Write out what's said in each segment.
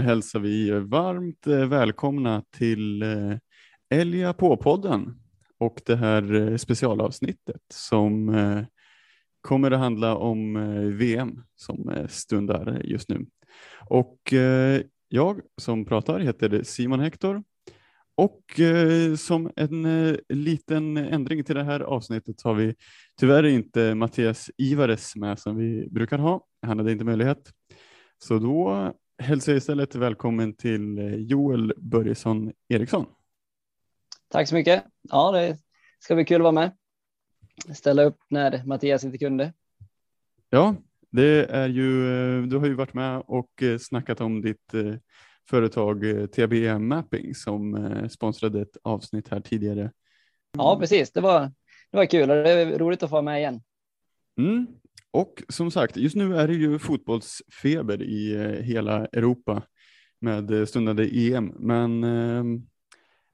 Hälsar vi varmt eh, välkomna till eh, Elja på-podden och det här eh, specialavsnittet som kommer att handla om VM som stundar just nu. Och jag som pratar heter Simon Hector och som en liten ändring till det här avsnittet har vi tyvärr inte Mattias Ivares med som vi brukar ha. Han hade inte möjlighet. Så då hälsar istället välkommen till eh, Joel Börjesson Eriksson. Tack så mycket. Ja, det ska bli kul att vara med. Ställa upp när Mattias inte kunde. Ja, det är ju, eh, du har ju varit med och eh, snackat om ditt företag TBM Mapping som sponsrade ett avsnitt här tidigare. Ja, precis. Det var, det var kul och det är roligt att få vara med igen. Mm. Och som sagt, just nu är det ju fotbollsfeber i eh, hela Europa med eh, stundande EM. Men eh,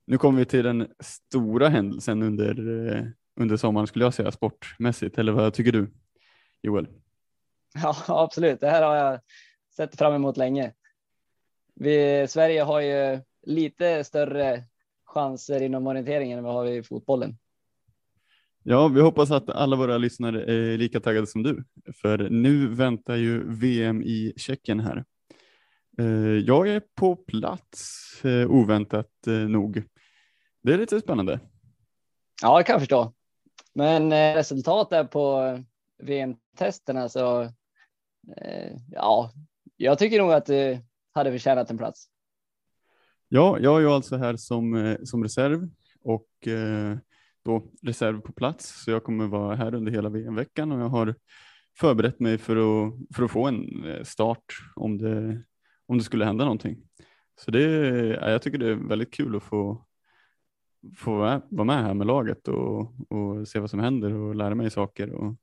nu kommer vi till den stora händelsen under, eh, under sommaren skulle jag säga sportmässigt. Eller vad tycker du Joel? Ja, absolut. Det här har jag sett fram emot länge. Vi, Sverige har ju lite större chanser inom orienteringen än vad vi har i fotbollen. Ja, vi hoppas att alla våra lyssnare är lika taggade som du, för nu väntar ju VM i Tjeckien här. Eh, jag är på plats eh, oväntat eh, nog. Det är lite spännande. Ja, jag kan förstå. Men resultatet på VM-testerna så ja, jag tycker nog att du hade förtjänat en plats. Ja, jag är ju alltså här som, som reserv och då reserv på plats, så jag kommer vara här under hela VM-veckan och jag har förberett mig för att, för att få en eh, start om det, om det skulle hända någonting. Så det, jag tycker det är väldigt kul att få, få vara med här med laget och, och se vad som händer och lära mig saker. Och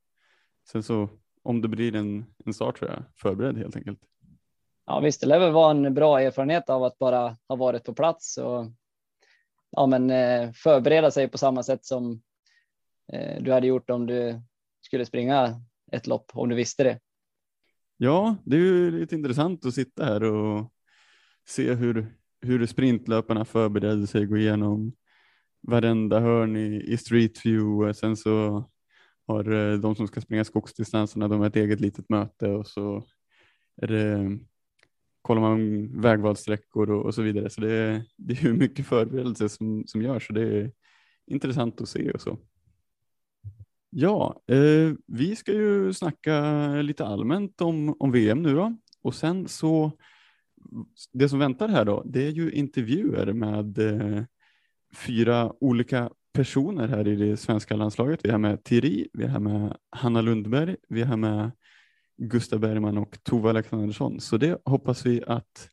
sen så om det blir en, en start så är jag förberedd helt enkelt. Ja visst, det lär väl vara en bra erfarenhet av att bara ha varit på plats och ja, men, eh, förbereda sig på samma sätt som eh, du hade gjort om du skulle springa ett lopp, om du visste det. Ja, det är ju lite intressant att sitta här och se hur, hur sprintlöparna förbereder sig, gå igenom varenda hörn i, i Street View. Sen så har eh, de som ska springa skogsdistanserna, de har ett eget litet möte och så är det kollar man vägvalssträckor och, och så vidare. Så det är, det är ju mycket förberedelse som, som görs och det är intressant att se och så. Ja, eh, vi ska ju snacka lite allmänt om, om VM nu då och sen så det som väntar här då, det är ju intervjuer med eh, fyra olika personer här i det svenska landslaget. Vi har med Thierry, vi har med Hanna Lundberg, vi har med Gustav Bergman och Tove Alexandersson. Så det hoppas vi att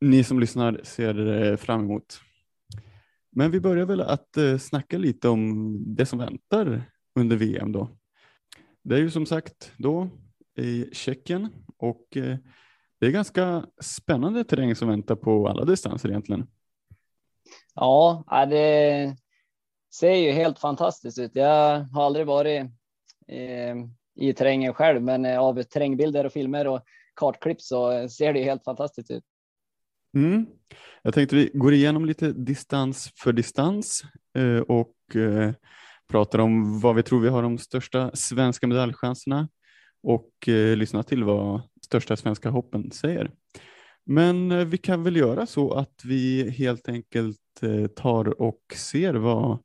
ni som lyssnar ser eh, fram emot. Men vi börjar väl att eh, snacka lite om det som väntar under VM då. Det är ju som sagt då i Tjeckien och eh, det är ganska spännande terräng som väntar på alla distanser egentligen. Ja, det ser ju helt fantastiskt ut. Jag har aldrig varit i terrängen själv, men eh, av terrängbilder och filmer och kartklipp så eh, ser det helt fantastiskt ut. Mm. Jag tänkte vi går igenom lite distans för distans eh, och pratar om vad vi tror vi har de största svenska medaljchanserna och lyssna till vad största svenska hoppen säger. Men vi kan väl göra så att vi helt enkelt tar och ser vad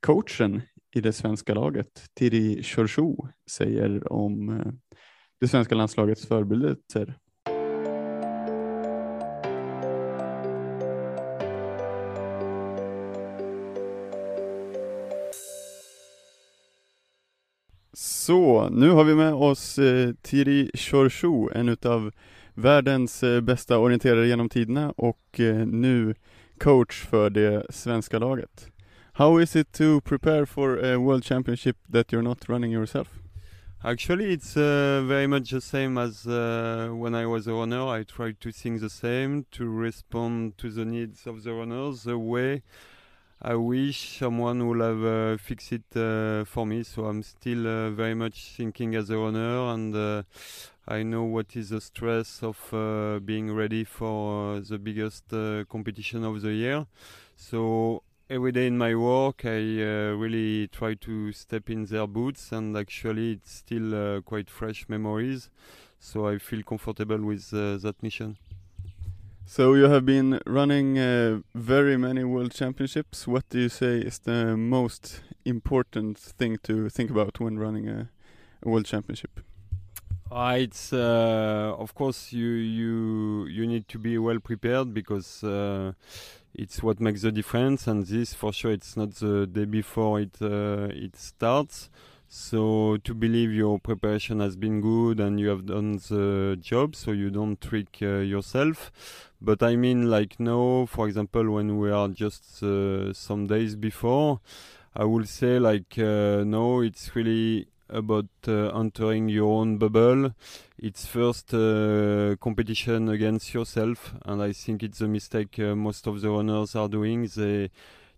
coachen i det svenska laget, Thierry Chorchou, säger om eh, det svenska landslagets förberedelser. Så, nu har vi med oss eh, Thierry Chorchou, en av världens eh, bästa orienterare genom tiderna och eh, nu coach för det svenska laget. How is it to prepare for a World Championship that you're not running yourself? Actually, it's uh, very much the same as uh, when I was a runner. I try to think the same, to respond to the needs of the runners the way I wish someone would have uh, fixed it uh, for me. So I'm still uh, very much thinking as a runner, and uh, I know what is the stress of being ready for the biggest competition of the year. So every day in my work, I uh, really try to step in their boots, and actually, it's still uh, quite fresh memories. So I feel comfortable with uh, that mission. So you have been running uh, very many world championships. What do you say is the most important thing to think about when running a, a world championship? Uh, it's uh, of course you you you need to be well prepared because uh, it's what makes the difference, and this for sure it's not the day before it uh, it starts. So to believe your preparation has been good and you have done the job, so you don't trick uh, yourself. But I mean, like now, for example, when we are just uh, some days before, I will say like uh, no, it's really about uh, entering your own bubble. It's first uh, competition against yourself, and I think it's a mistake uh, most of the runners are doing. They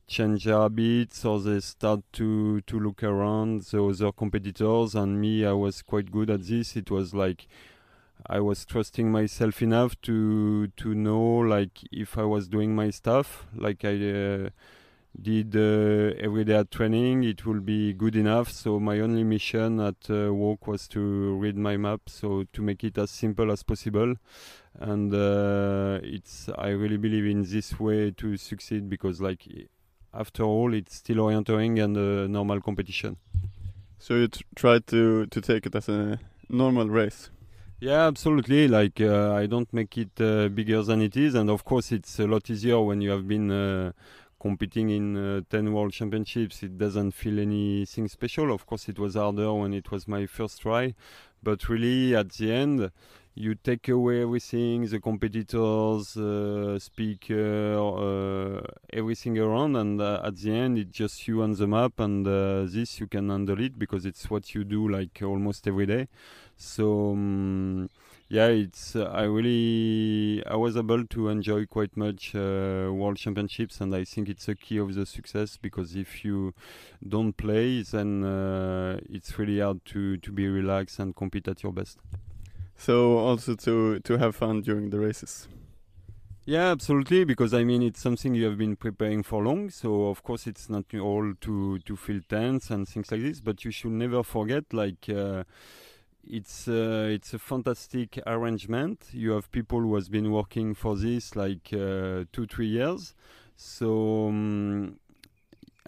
change their habits or they start to to look around the other competitors. And me, I was quite good at this. It was like I was trusting myself enough to to know like if I was doing my stuff, like I uh, did uh, every day at training, it will be good enough. So my only mission at uh, walk was to read my map, so to make it as simple as possible. And uh, it's I really believe in this way to succeed because like after all, it's still orienteering and a normal competition. So you tr try to to take it as a normal race. Yeah, absolutely. Like uh, I don't make it uh, bigger than it is, and of course it's a lot easier when you have been uh, competing in uh, 10 world championships. It doesn't feel anything special. Of course, it was harder when it was my first try, but really at the end, you take away everything the competitors uh, speaker uh, everything around and uh, at the end it's just you on the map and uh, this you can handle it because it's what you do like almost every day so um, yeah it's uh, i really i was able to enjoy quite much uh, world championships and i think it's a key of the success because if you don't play then it's really hard to to be relaxed and compete at your best so also to to have fun during the races. Yeah, absolutely. Because I mean, it's something you have been preparing for long. So of course, it's not all to to feel tense and things like this. But you should never forget, like. It's uh, it's a fantastic arrangement. You have people who has been working for this like uh, two three years, so um,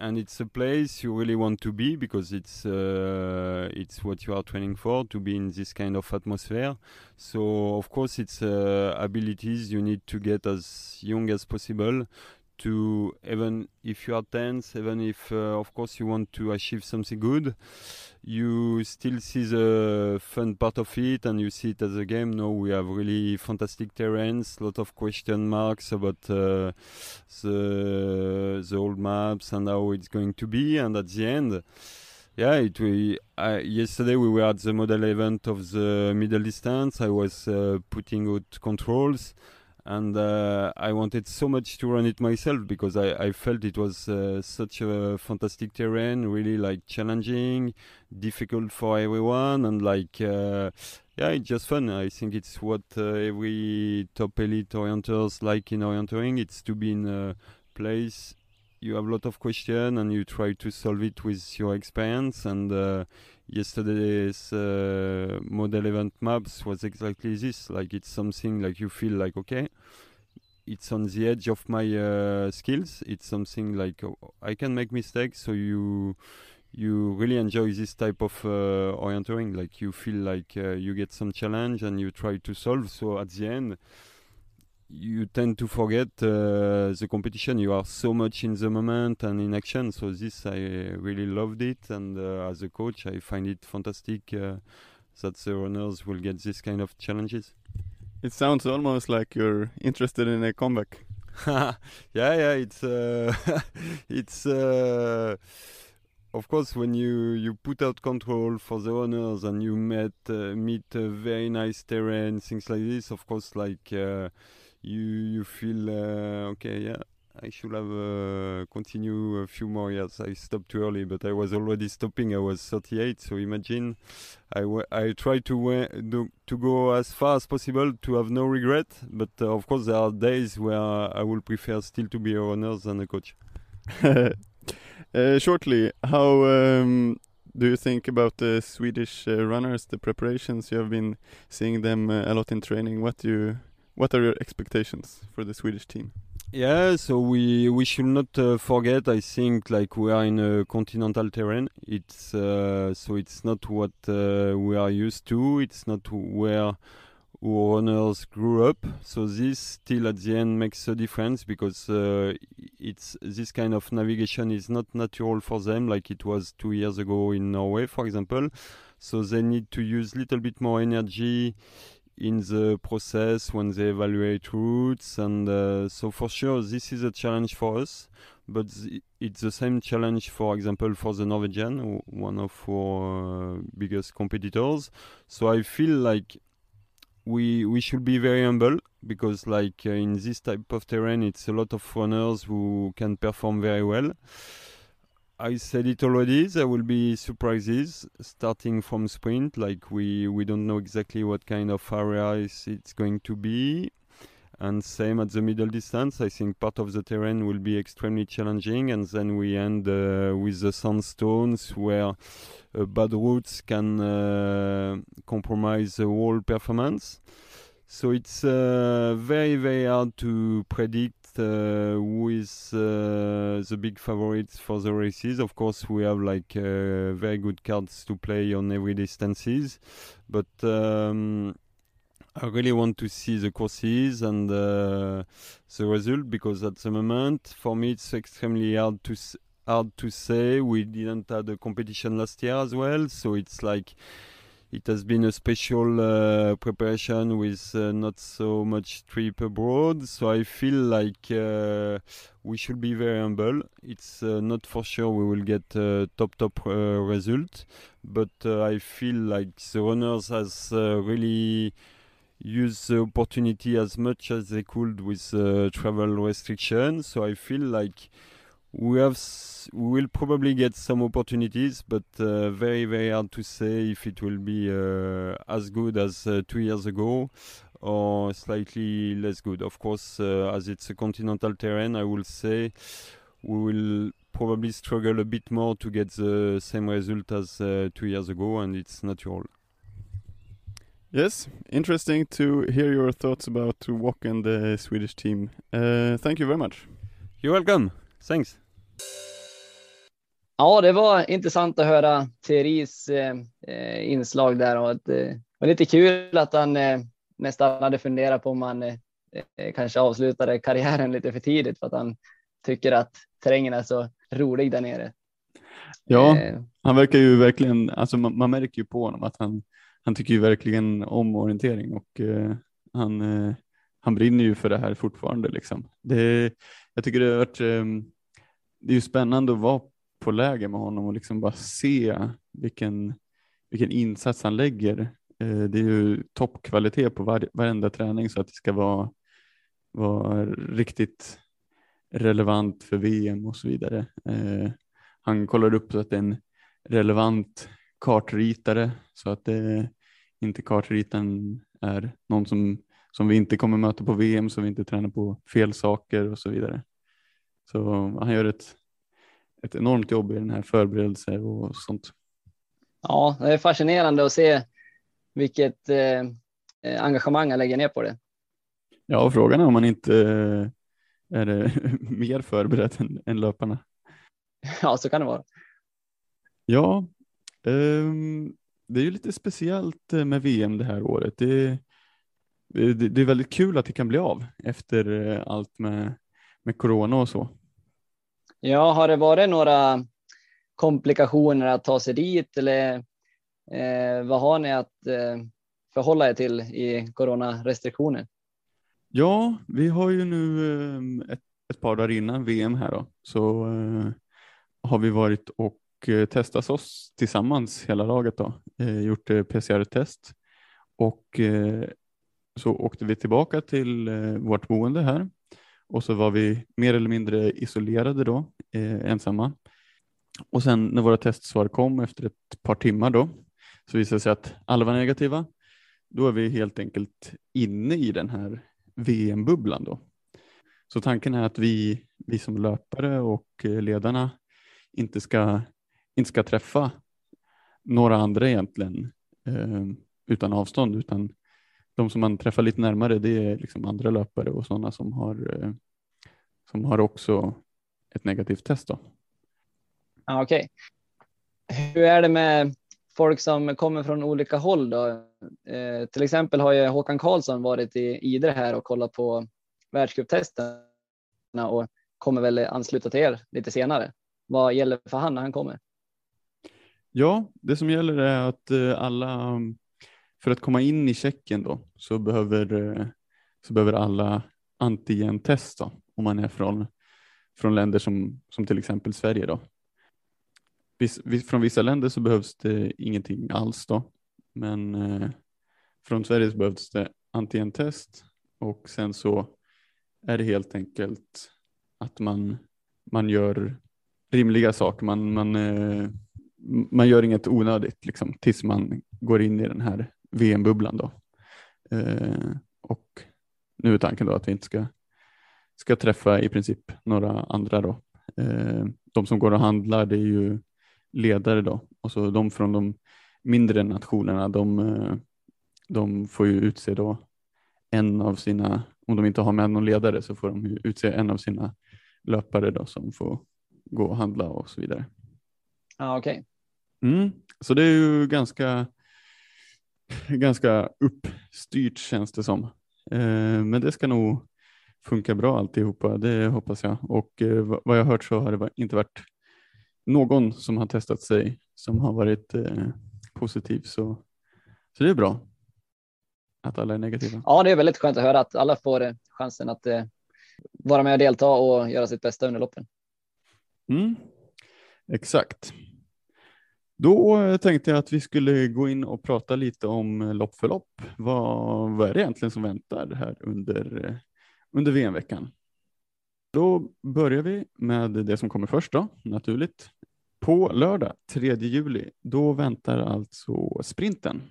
and it's a place you really want to be because it's uh, it's what you are training for to be in this kind of atmosphere. So of course it's uh, abilities you need to get as young as possible to even if you are tense, even if uh, of course you want to achieve something good, you still see the fun part of it and you see it as a game. Now we have really fantastic terrains, a lot of question marks about uh, the the old maps and how it's going to be, and at the end. Yeah, it we, uh, yesterday we were at the model event of the middle distance. I was uh, putting out controls and uh, I wanted so much to run it myself because I, I felt it was uh, such a fantastic terrain, really like challenging, difficult for everyone, and like uh, yeah, it's just fun. I think it's what uh, every top elite orienters like in orienteering. It's to be in a place you have a lot of questions and you try to solve it with your experience and uh, yesterday's uh, model event maps was exactly this. Like it's something like you feel like okay it's on the edge of my uh, skills. It's something like oh, i can make mistakes. So you you really enjoy this type of uh, orienteering like you feel like uh, you get some challenge and you try to solve. So at the end you tend to forget uh, the competition. You are so much in the moment and in action. So this I really loved it, and uh, as a coach, I find it fantastic uh, that the runners will get this kind of challenges. It sounds almost like you're interested in a comeback. yeah, yeah, it's uh, it's. Uh, of course, when you, you put out control for the runners and you met uh, meet very nice terrain, things like this, of course, like you you feel uh, okay yeah I should have uh, continued a few more years. I stopped too early, but I was already stopping. I was 38, so imagine. I, I try to do, to go as far as possible to have no regret. But uh, of course, there are days where I will prefer still to be a runner than a coach. uh, shortly, how um, do you think about the Swedish uh, runners, the preparations? You have been seeing them uh, a lot in training. What do you, what are your expectations for the Swedish team? Yeah, so we we should not uh, forget. I think like we are in a continental terrain. It's uh, so it's not what uh, we are used to. It's not where our runners grew up. So this still at the end makes a difference because uh, it's this kind of navigation is not natural for them, like it was two years ago in Norway, for example. So they need to use a little bit more energy in the process when they evaluate routes and uh, so for sure this is a challenge for us but it's the same challenge for example for the norwegian one of our uh, biggest competitors. So i feel like we we should be very humble because like uh, in this type of terrain it's a lot of runners who can perform very well I said it already. There will be surprises starting from sprint. Like we we don't know exactly what kind of area it's going to be, and same at the middle distance. I think part of the terrain will be extremely challenging, and then we end uh, with the sandstones where uh, bad routes can uh, compromise the whole performance. So it's uh, very very hard to predict uh, with uh, the big favorites for the races. Of course, we have like uh, very good cards to play on every distances, but um, I really want to see the courses and uh, the result because at the moment, for me, it's extremely hard to hard to say. We didn't have the competition last year as well, so it's like it has been a special uh, preparation with uh, not so much trip abroad. So I feel like uh, we should be very humble. It's uh, not for sure we will get top top uh, result, but uh, I feel like the runners has really used the opportunity as much as they could with travel restrictions. So I feel like we have we will probably get some opportunities, but uh, very very hard to say if it will be uh, as good as uh, two years ago or slightly less good. Of course, uh, as it's a continental terrain, I will say we will probably struggle a bit more to get the same result as uh, two years ago, and it's natural. Yes, interesting to hear your thoughts about WOC and the Swedish team. Uh, thank you very much. You're welcome. Thanks. Ja, det var intressant att höra Theoris eh, eh, inslag där och att, eh, var lite kul att han eh, nästan hade funderat på om han eh, eh, kanske avslutade karriären lite för tidigt för att han tycker att terrängen är så rolig där nere. Ja, han verkar ju verkligen, alltså man, man, märker ju på honom att han, han tycker ju verkligen om orientering och han, han brinner ju för det här fortfarande liksom. Det, jag tycker det har varit, det är ju spännande att vara på läger med honom och liksom bara se vilken, vilken insats han lägger. Eh, det är ju toppkvalitet på var, varenda träning så att det ska vara, vara riktigt relevant för VM och så vidare. Eh, han kollar upp så att det är en relevant kartritare så att det inte kartritaren är någon som, som vi inte kommer möta på VM så vi inte tränar på fel saker och så vidare. Så han gör ett ett enormt jobb i den här förberedelser och sånt. Ja, det är fascinerande att se vilket eh, engagemang han lägger ner på det. Ja, frågan är om man inte eh, är det mer förberedd än, än löparna. Ja, så kan det vara. Ja, eh, det är ju lite speciellt eh, med VM det här året. Det, det, det är väldigt kul att det kan bli av efter eh, allt med, med corona och så. Ja, har det varit några komplikationer att ta sig dit eller eh, vad har ni att eh, förhålla er till i coronarestriktioner? Ja, vi har ju nu eh, ett, ett, par dagar innan VM här då, så eh, har vi varit och eh, testat oss tillsammans hela laget då, eh, gjort PCR-test och så åkte vi tillbaka till vårt boende här och så var vi mer eller mindre isolerade då, eh, ensamma. Och sen när våra testsvar kom efter ett par timmar då, så visade det sig att alla var negativa. Då är vi helt enkelt inne i den här VM-bubblan då. Så tanken är att vi, vi som löpare och eh, ledarna inte ska, inte ska träffa några andra egentligen eh, utan avstånd, utan de som man träffar lite närmare det är liksom andra löpare och sådana som har, eh, som har också ett negativt test. Då. Ja, Okej. Okay. Hur är det med folk som kommer från olika håll då? Eh, till exempel har ju Håkan Karlsson varit i Idre här och kollat på världscuptesterna och kommer väl ansluta till er lite senare. Vad gäller för han när han kommer? Ja, det som gäller är att eh, alla, för att komma in i Tjeckien då, så behöver, eh, så behöver alla antigentest då, om man är från, från länder som, som till exempel Sverige då. Från vissa länder så behövs det ingenting alls då, men eh, från Sverige så behövs det antigentest och sen så är det helt enkelt att man, man gör rimliga saker. Man, man, eh, man gör inget onödigt liksom, tills man går in i den här VM-bubblan. Då. Eh, och nu är tanken då att vi inte ska, ska träffa i princip några andra. Då. Eh, de som går och handlar det är ju ledare då och så de från de mindre nationerna de, eh, de får ju utse då en av sina, om de inte har med någon ledare så får de utse en av sina löpare då som får gå och handla och så vidare. Ja, okej. Okay. Mm, så det är ju ganska, ganska uppstyrt känns det som. Eh, men det ska nog funka bra alltihopa, det hoppas jag. Och eh, vad jag hört så har det inte varit någon som har testat sig som har varit eh, positiv. Så, så det är bra att alla är negativa. Ja, det är väldigt skönt att höra att alla får chansen att vara med och delta och göra sitt bästa under loppen. Mm, exakt. Då eh, tänkte jag att vi skulle gå in och prata lite om eh, lopp för lopp. Vad, vad är det egentligen som väntar här under, eh, under VM-veckan? Då börjar vi med det som kommer först då, naturligt. På lördag 3 juli, då väntar alltså sprinten.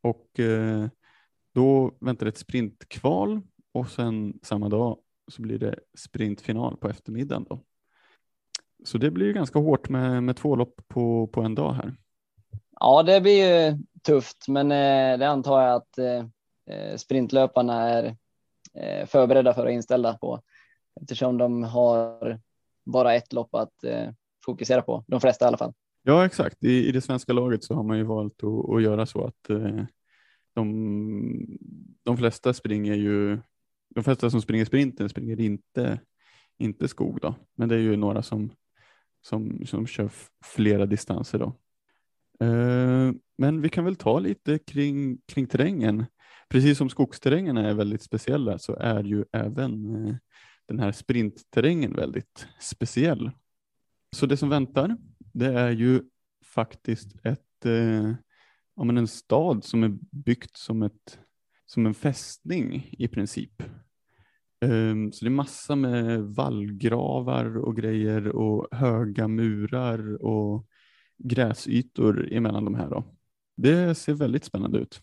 Och eh, då väntar ett sprintkval och sen samma dag så blir det sprintfinal på eftermiddagen. Då. Så det blir ganska hårt med, med två lopp på, på en dag här. Ja, det blir ju tufft, men eh, det antar jag att eh, sprintlöparna är eh, förberedda för och inställda på eftersom de har bara ett lopp att eh, fokusera på, de flesta i alla fall. Ja, exakt. I, i det svenska laget så har man ju valt att, att göra så att eh, de, de flesta springer ju, de flesta som springer sprinten springer inte, inte skog då, men det är ju några som, som, som kör flera distanser då. Eh, men vi kan väl ta lite kring, kring terrängen. Precis som skogsterrängen är väldigt speciella så är ju även eh, den här sprintterrängen väldigt speciell. Så det som väntar, det är ju faktiskt ett, eh, ja, men en stad som är byggt som, ett, som en fästning i princip. Um, så det är massa med vallgravar och grejer och höga murar och gräsytor emellan de här. Då. Det ser väldigt spännande ut.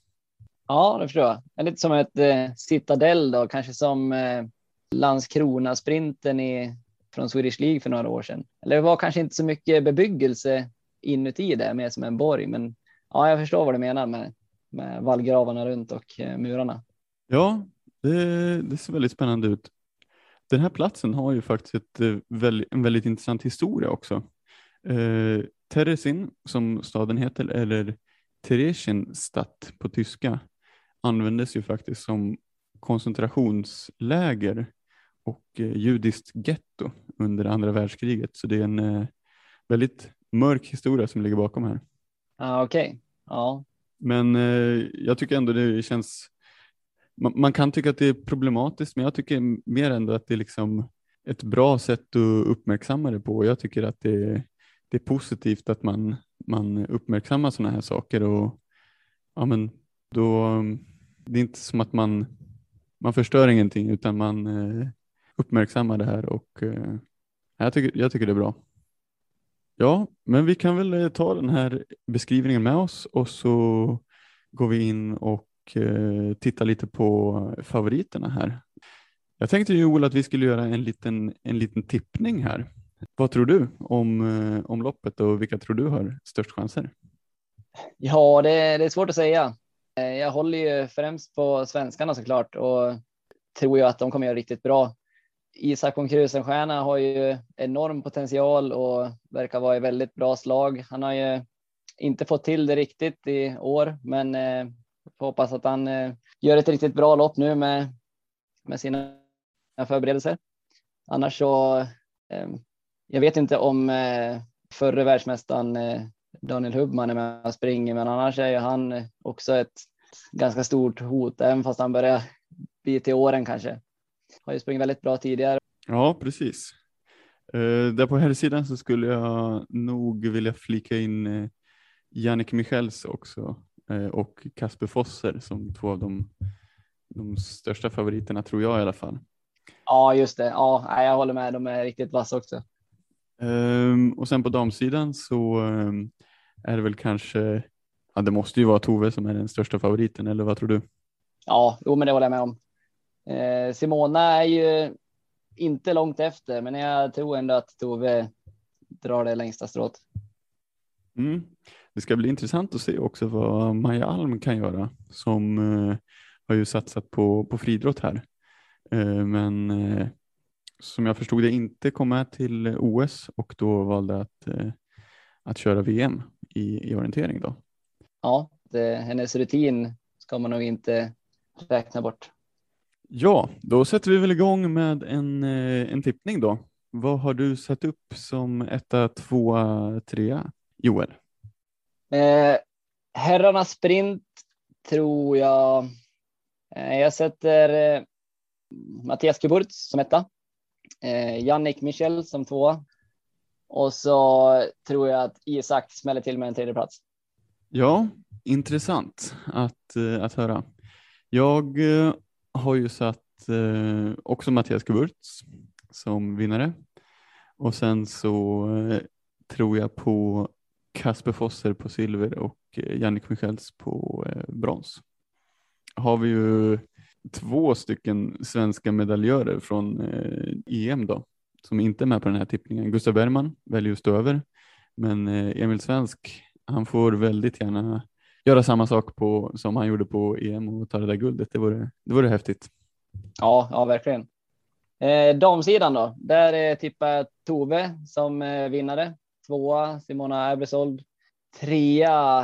Ja, det förstår jag. Det är lite som ett eh, citadell då, kanske som eh, Landskrona-sprinten i, från Swedish League för några år sedan. Eller det var kanske inte så mycket bebyggelse inuti det, mer som en borg, men ja, jag förstår vad du menar med, med vallgravarna runt och eh, murarna. Ja, det, det, ser väldigt spännande ut. Den här platsen har ju faktiskt ett, eh, väldigt, en väldigt intressant historia också. Eh, Teresin, som staden heter, eller Theresienstadt på tyska, användes ju faktiskt som koncentrationsläger och eh, judiskt getto under andra världskriget. Så det är en eh, väldigt mörk historia som ligger bakom här. Ah, Okej, okay. ja. Men eh, jag tycker ändå det känns, man, man, kan tycka att det är problematiskt, men jag tycker mer ändå att det är liksom ett bra sätt att uppmärksamma det på. Jag tycker att det, det är positivt att man, man uppmärksammar sådana här saker och ja, men då, det är inte som att man man förstör ingenting utan man, eh, det här och eh, jag, tycker, jag tycker det är bra. Ja, men vi kan väl eh, ta den här beskrivningen med oss och så går vi in och eh, titta lite på favoriterna här. Jag tänkte Joel att vi skulle göra en liten, en liten tippning här. Vad tror du om, eh, om loppet och vilka tror du har störst chanser? Ja, det, det är svårt att säga. Eh, jag håller ju främst på svenskarna såklart och tror ju att de kommer göra riktigt bra. Isak von Krusenstjerna har ju enorm potential och verkar vara i väldigt bra slag. Han har ju inte fått till det riktigt i år, men eh, Får hoppas att han eh, gör ett riktigt bra lopp nu med, med sina förberedelser. Annars så, eh, jag vet inte om eh, förre världsmästaren eh, Daniel Hubman är med och springer, men annars är ju han eh, också ett ganska stort hot, även fast han börjar bli till åren kanske. Har ju sprungit väldigt bra tidigare. Ja, precis. Uh, där på här sidan så skulle jag nog vilja flika in uh, Jannik Michels också och Kasper Fosser som två av de, de största favoriterna tror jag i alla fall. Ja, just det. Ja, jag håller med. De är riktigt vassa också. Um, och sen på damsidan så um, är det väl kanske, ja det måste ju vara Tove som är den största favoriten eller vad tror du? Ja, jo men det håller jag med om. Eh, Simona är ju inte långt efter, men jag tror ändå att Tove drar det längsta strået. Mm. Det ska bli intressant att se också vad Maja Alm kan göra som eh, har ju satsat på, på friidrott här. Eh, men eh, som jag förstod det inte kom med till OS och då valde att, eh, att köra VM i, i orientering då. Ja, det, hennes rutin ska man nog inte räkna bort. Ja, då sätter vi väl igång med en, en tippning då. Vad har du satt upp som etta, tvåa, trea, Joel? Eh, herrarnas sprint tror jag. Eh, jag sätter eh, Mattias Kuburtz som etta. Eh, Jannik Michel som tvåa. Och så tror jag att Isak smäller till med en tredje plats. Ja, intressant att, eh, att höra. Jag eh, har ju satt eh, också Mattias Kuburtz som vinnare och sen så tror jag på Kasper Fosser på silver och eh, Jannik Michels på eh, brons. Har vi ju två stycken svenska medaljörer från eh, EM då, som inte är med på den här tippningen. Gustav Bergman väljer att stå över, men eh, Emil Svensk, han får väldigt gärna göra samma sak på, som han gjorde på EM och ta det där guldet. Det vore, det vore häftigt. Ja, ja verkligen. Eh, damsidan då, där eh, tippar jag Tove som eh, vinnare. Tvåa Simona Erbresold. Trea,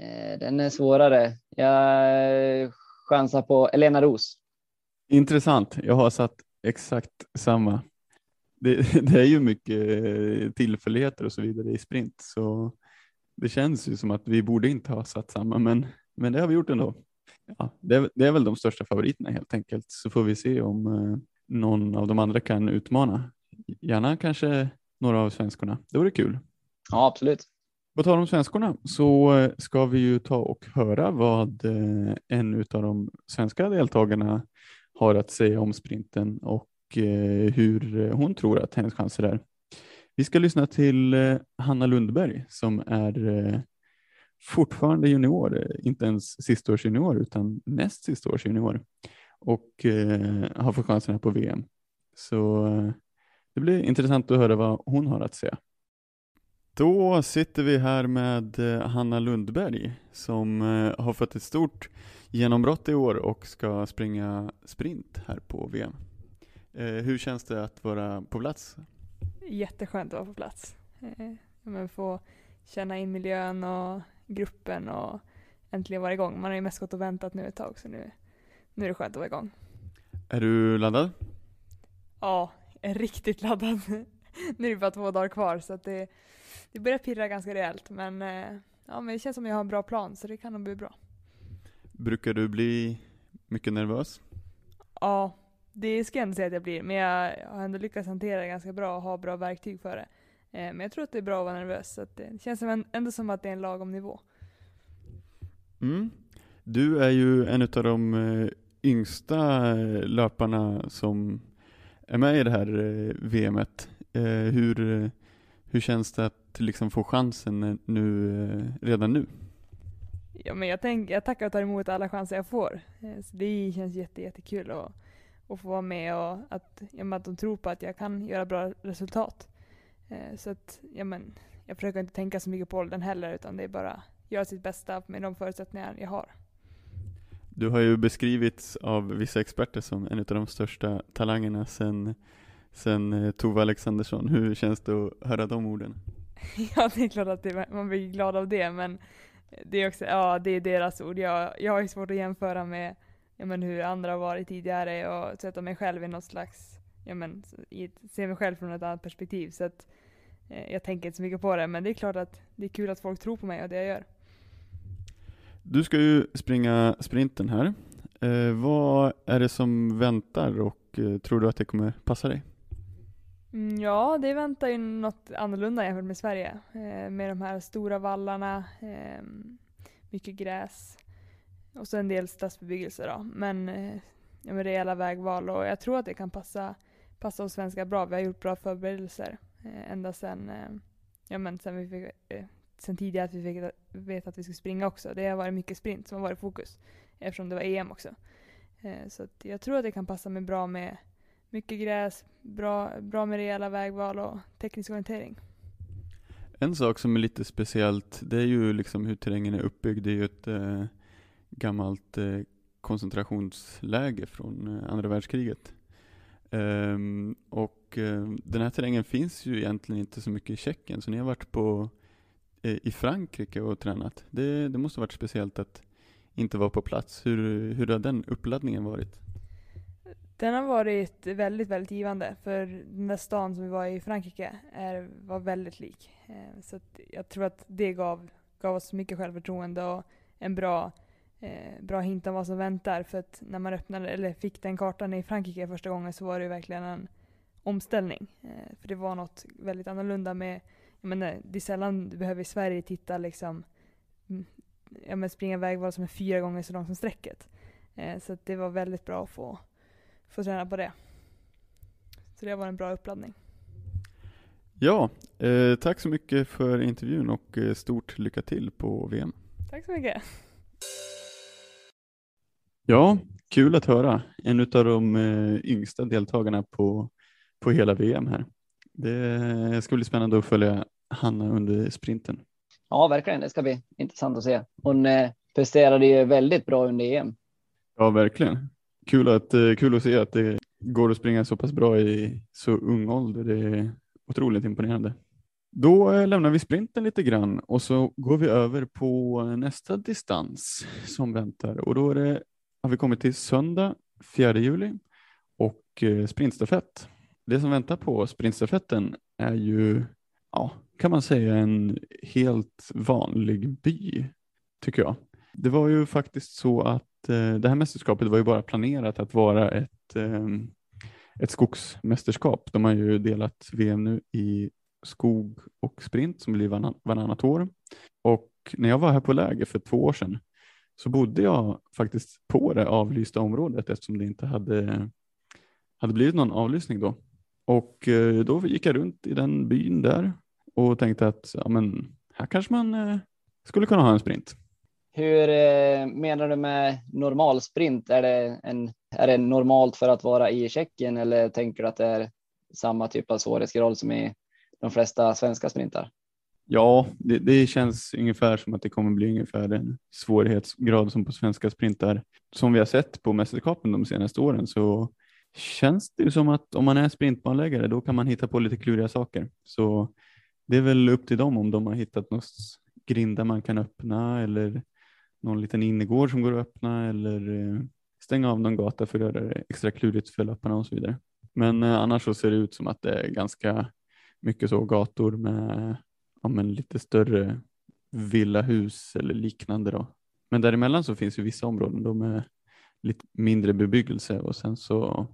eh, den är svårare. Jag eh, chansar på Elena Ros. Intressant. Jag har satt exakt samma. Det, det, är ju mycket eh, tillfälligheter och så vidare i sprint, så det känns ju som att vi borde inte ha satt samma, men, men det har vi gjort ändå. Ja, det, är, det är väl de största favoriterna helt enkelt, så får vi se om eh, någon av de andra kan utmana. Gärna kanske några av svenskorna. Det vore kul. Ja, absolut. På tal om svenskorna så eh, ska vi ju ta och höra vad eh, en av de svenska deltagarna har att säga om sprinten och eh, hur hon tror att hennes chanser är. Vi ska lyssna till Hanna Lundberg som är fortfarande junior, inte ens sista års junior utan näst sista års junior och har fått chansen här på VM. Så det blir intressant att höra vad hon har att säga. Då sitter vi här med eh, Hanna Lundberg som eh, har fått ett stort genombrott i år och ska springa sprint här på VM. Eh, hur känns det att vara på plats? Jätteskönt att vara på plats. Men få känna in miljön och gruppen och äntligen vara igång. Man har ju mest gått och väntat nu ett tag så nu, nu är det skönt att vara igång. Är du laddad? Ja, riktigt laddad. nu är det bara två dagar kvar så att det det börjar pirra ganska rejält men, eh, ja, men det känns som att jag har en bra plan så det kan nog bli bra. Brukar du bli mycket nervös? Ja, det ska jag inte säga att jag blir, men jag har ändå lyckats hantera det ganska bra och ha bra verktyg för det. Eh, men jag tror att det är bra att vara nervös, så det känns ändå som att det är en lagom nivå. Mm. Du är ju en av de eh, yngsta löparna som är med i det här eh, VMet. Eh, hur, eh, hur känns det att liksom få chansen eh, nu, eh, redan nu? Ja, men jag, tänk, jag tackar och tar emot alla chanser jag får. Eh, Så det känns jätte, jättekul att, att få vara med och att, ja, att de tror på att jag kan göra bra resultat. Eh, Så att, ja, men, jag försöker inte tänka så mycket på åldern heller utan det är bara göra sitt bästa med de förutsättningar jag har. Du har ju beskrivits av vissa experter som en av de största talangerna sen, sen eh, Tove Alexandersson. Hur känns det att höra de orden? Ja, det är klart att det, man blir glad av det, men det är också, ja, det är deras ord. Jag, jag har ju svårt att jämföra med ja, men hur andra har varit tidigare och sätta mig själv i något slags, ja men, i, se mig själv från ett annat perspektiv. Så att eh, jag tänker inte så mycket på det, men det är klart att det är kul att folk tror på mig och det jag gör. Du ska ju springa sprinten här. Eh, vad är det som väntar och eh, tror du att det kommer passa dig? Mm, ja, det väntar ju något annorlunda jämfört med Sverige. Eh, med de här stora vallarna, eh, mycket gräs och så en del stadsbebyggelse då. Men, eh, med rejäla vägval och jag tror att det kan passa, passa oss svenskar bra. Vi har gjort bra förberedelser eh, ända sedan, eh, ja, men sen, vi fick, eh, sen tidigare att vi fick veta att vi skulle springa också. Det har varit mycket sprint som har varit fokus eftersom det var EM också. Eh, så att jag tror att det kan passa mig bra med mycket gräs, bra, bra med rejäla vägval och teknisk orientering. En sak som är lite speciellt, det är ju liksom hur terrängen är uppbyggd. Det är ju ett eh, gammalt eh, koncentrationsläge från eh, andra världskriget. Ehm, och eh, den här terrängen finns ju egentligen inte så mycket i Tjeckien, så ni har varit på, i Frankrike och tränat. Det, det måste ha varit speciellt att inte vara på plats. Hur, hur har den uppladdningen varit? Den har varit väldigt, väldigt givande för den där stan som vi var i Frankrike är, var väldigt lik. Eh, så att jag tror att det gav, gav oss mycket självförtroende och en bra, eh, bra hint om vad som väntar. För att när man öppnade, eller fick den kartan i Frankrike första gången så var det ju verkligen en omställning. Eh, För det var något väldigt annorlunda med, jag menar, det är sällan du behöver i Sverige titta liksom, mm, ja men springa vägval som är fyra gånger så långt som strecket. Eh, Så det var väldigt bra att få få träna på det. Så det var en bra uppladdning. Ja, eh, tack så mycket för intervjun och eh, stort lycka till på VM. Tack så mycket. Ja, kul att höra. En av de eh, yngsta deltagarna på, på hela VM här. Det ska bli spännande att följa Hanna under sprinten. Ja, verkligen. Det ska bli intressant att se. Hon eh, presterade ju väldigt bra under EM. Ja, verkligen. Kul att, eh, kul att se att det går att springa så pass bra i så ung ålder. Det är otroligt imponerande. Då eh, lämnar vi sprinten lite grann och så går vi över på nästa distans som väntar och då är det, har vi kommit till söndag 4 juli och sprintstafett. Det som väntar på sprintstafetten är ju, ja, kan man säga en helt vanlig by, tycker jag. Det var ju faktiskt så att eh, det här mästerskapet var ju bara planerat att vara ett, eh, ett skogsmästerskap. De har ju delat VM nu i skog och sprint som blir varann- varannat år. Och när jag var här på läger för två år sedan så bodde jag faktiskt på det avlysta området eftersom det inte hade, hade blivit någon avlysning då. Och eh, då gick jag runt i den byn där och tänkte att ja, men, här kanske man eh, skulle kunna ha en sprint. Hur eh, menar du med normal sprint? Är det, en, är det normalt för att vara i Tjeckien eller tänker du att det är samma typ av svårighetsgrad som i de flesta svenska sprintar? Ja, det, det känns ungefär som att det kommer bli ungefär en svårighetsgrad som på svenska sprintar. Som vi har sett på mästerskapen de senaste åren så känns det som att om man är sprintbanläggare då kan man hitta på lite kluriga saker. Så det är väl upp till dem om de har hittat något grinda man kan öppna eller någon liten innergård som går att öppna eller eh, stänga av någon gata för att göra det extra klurigt för löparna och så vidare. Men eh, annars så ser det ut som att det är ganska mycket så gator med ja, men lite större villahus eller liknande då. Men däremellan så finns ju vissa områden då med lite mindre bebyggelse och sen så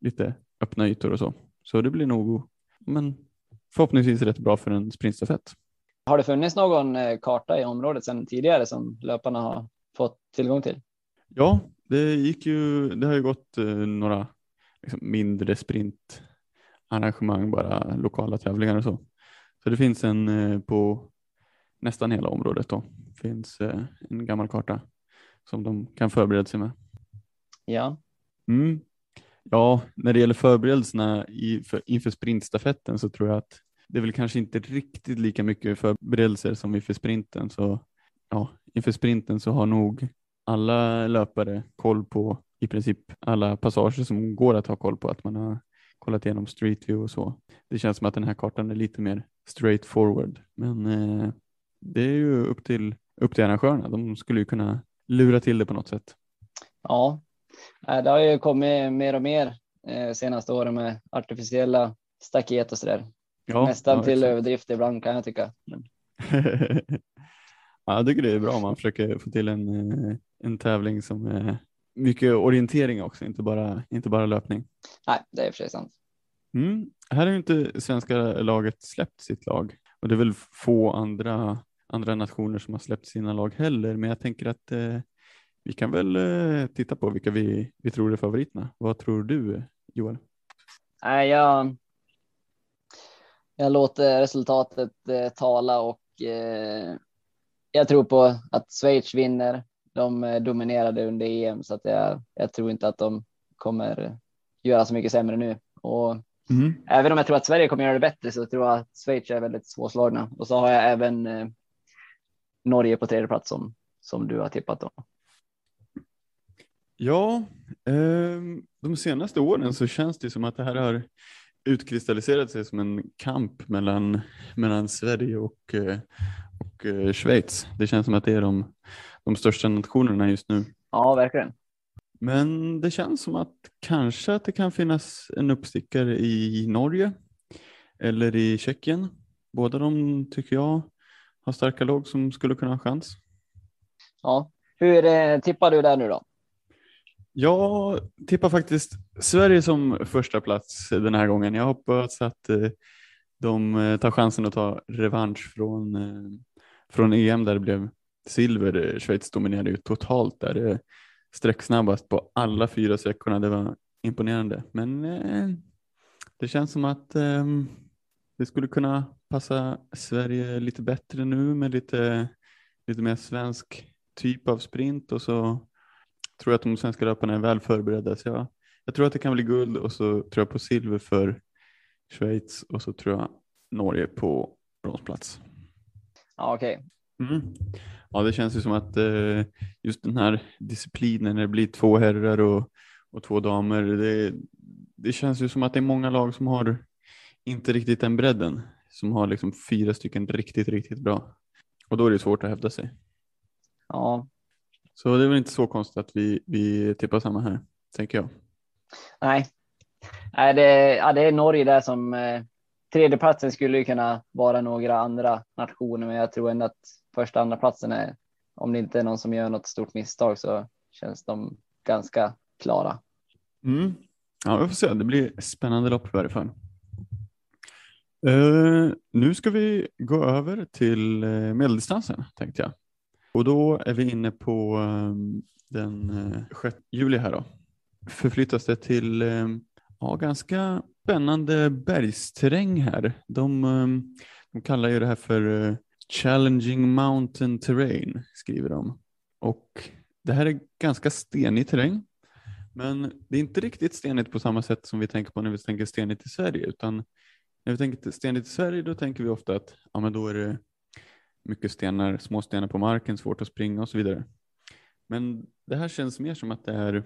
lite öppna ytor och så. Så det blir nog men förhoppningsvis rätt bra för en sprintstafett. Har det funnits någon eh, karta i området sedan tidigare som löparna har fått tillgång till? Ja, det gick ju, det har ju gått eh, några liksom mindre sprintarrangemang, bara lokala tävlingar och så. Så det finns en eh, på nästan hela området då, finns en gammal karta som de kan förbereda sig med. Ja, Mm. Ja, när det gäller förberedelserna i, för, inför sprintstafetten så tror jag att det är väl kanske inte riktigt lika mycket förberedelser som inför sprinten. Så ja, inför sprinten så har nog alla löpare koll på i princip alla passager som går att ha koll på, att man har kollat igenom Street View och så. Det känns som att den här kartan är lite mer straight forward, men eh, det är ju upp till, upp till arrangörerna. De skulle ju kunna lura till det på något sätt. ja. Det har ju kommit mer och mer eh, senaste åren med artificiella staket och så där. Ja, Nästan ja, till exakt. överdrift ibland kan jag tycka. Men, ja, jag tycker det är bra om man försöker få till en, eh, en tävling som är mycket orientering också, inte bara, inte bara löpning. nej, det är sig sant. Mm. Här har ju inte svenska laget släppt sitt lag och det är väl få andra, andra nationer som har släppt sina lag heller, men jag tänker att eh, vi kan väl eh, titta på vilka vi, vi tror är favoriterna. Vad tror du Joel? Nej, jag, jag låter resultatet eh, tala och eh, jag tror på att Schweiz vinner. De dominerade under EM så att jag, jag tror inte att de kommer göra så mycket sämre nu. Och även om jag tror att Sverige kommer göra det bättre så tror jag att Schweiz är väldigt svårslagna. Och så har jag även Norge på tredje plats som, som du har tippat då. Ja, ehm, de senaste åren så känns det som att det här har utkristalliserat sig som en kamp mellan, mellan Sverige och, eh, och eh, Schweiz. Det känns som att det är de, de största nationerna just nu. Ja, verkligen. Men det känns som att kanske att det kan finnas en uppstickare i Norge eller i Tjeckien. Båda de tycker jag har starka lag som skulle kunna ha chans. Ja. Hur eh, tippar du där nu då? Jag tippar faktiskt Sverige som första plats den här gången. Jag hoppas att eh, de eh, tar chansen att ta revansch från, eh, från EM där det blev silver. Schweiz dominerade ju totalt där. Det sträcksnabbast på alla fyra sträckorna. Det var imponerande. Men det känns som att ehm, det skulle kunna passa Sverige lite bättre nu med lite, lite mer svensk typ av sprint och så tror att de svenska löparna är väl förberedda. Så jag, jag tror att det kan bli guld och så tror jag på silver för Schweiz och så tror jag Norge på bronsplats. Ja, okej. Mm. Ja, det känns ju som att eh, just den här disciplinen när det blir två herrar och, och två damer. Det, det känns ju som att det är många lag som har inte riktigt den bredden, som har liksom fyra stycken riktigt, riktigt bra. Och då är det svårt att hävda sig. Ja, Så det är väl inte så konstigt att vi, vi tippar samma här, tänker jag. nej. Nej, det, ja, det är Norge där som eh, tredjeplatsen skulle ju kunna vara några andra nationer, men jag tror ändå att första andra platsen är, om det inte är någon som gör något stort misstag så känns de ganska klara. Mm. Ja, vi får se. Det blir spännande lopp i varje fall. Eh, nu ska vi gå över till uh, medeldistansen tänkte jag. Och då är vi inne på ehm, den eh, 6 juli här då. Förflyttas det till ehm, ja, ganska spännande bergsterräng här. De, ehm, de kallar ju det här för eh, Challenging Mountain Terrain skriver de. Och det här är ganska stenig terräng. Men det är inte riktigt stenigt på samma sätt som vi tänker på när vi tänker stenigt i Sverige, utan när vi tänker stenigt i Sverige då tänker vi ofta att ja, men då är det mycket stenar, små stenar på marken, svårt att springa och så vidare. Men det här känns mer som att det är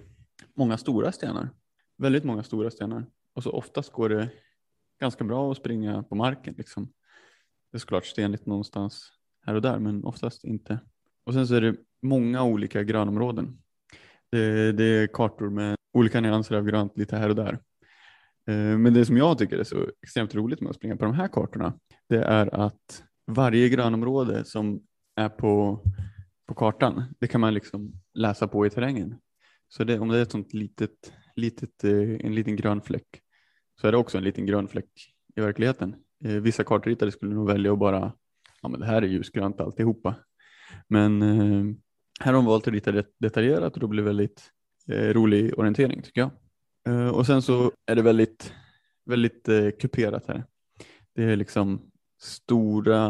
många stora stenar, väldigt många stora stenar och så oftast går det ganska bra att springa på marken. Liksom. Det är såklart stenigt någonstans här och där, men oftast inte. Och sen så är det många olika grönområden. Det, det är kartor med olika nyanser av grönt lite här och där. Eh, men det som jag tycker är så extremt roligt med att springa på de här kartorna, det är att varje grönområde som är på, på kartan, det kan man liksom läsa på i terrängen. Så det, om det är ett sånt litet, litet, eh, en liten grön fläck, så är det också en liten grön fläck i verkligheten. Eh, vissa kartritare skulle nog välja att bara, ja men det här är ljusgrönt alltihopa. Men eh, här har de valt att rita det detaljerat och då blir det väldigt rolig orientering tycker jag. Och sen så är det väldigt, väldigt kuperat här. Det är liksom stora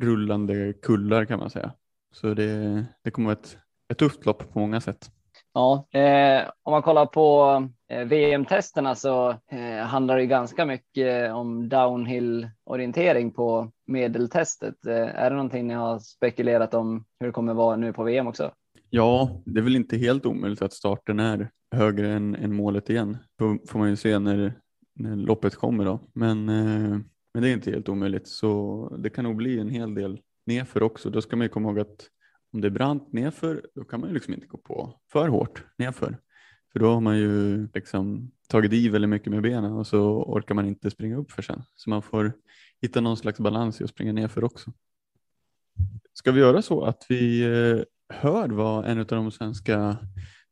rullande kullar kan man säga. Så det, det kommer vara ett, ett tufft lopp på många sätt. Ja, eh, om man kollar på eh, VM-testerna så eh, handlar det ganska mycket om downhill-orientering på medeltestet. Eh, är det någonting ni har spekulerat om hur det kommer vara nu på VM också? Ja, det är väl inte helt omöjligt att starten är högre än, än målet igen. Får, får man ju se när, när loppet kommer då. Men, eh, men det är inte helt omöjligt så det kan nog bli en hel del nerför också. Då ska man ju komma ihåg att om det är brant nerför, då kan man ju liksom inte gå på för hårt nerför. För då har man ju liksom tagit i väldigt mycket med benen och så orkar man inte springa upp för sen. Så man får hitta någon slags balans i att springa nerför också. Ska vi göra så att vi eh, hör vad en av de svenska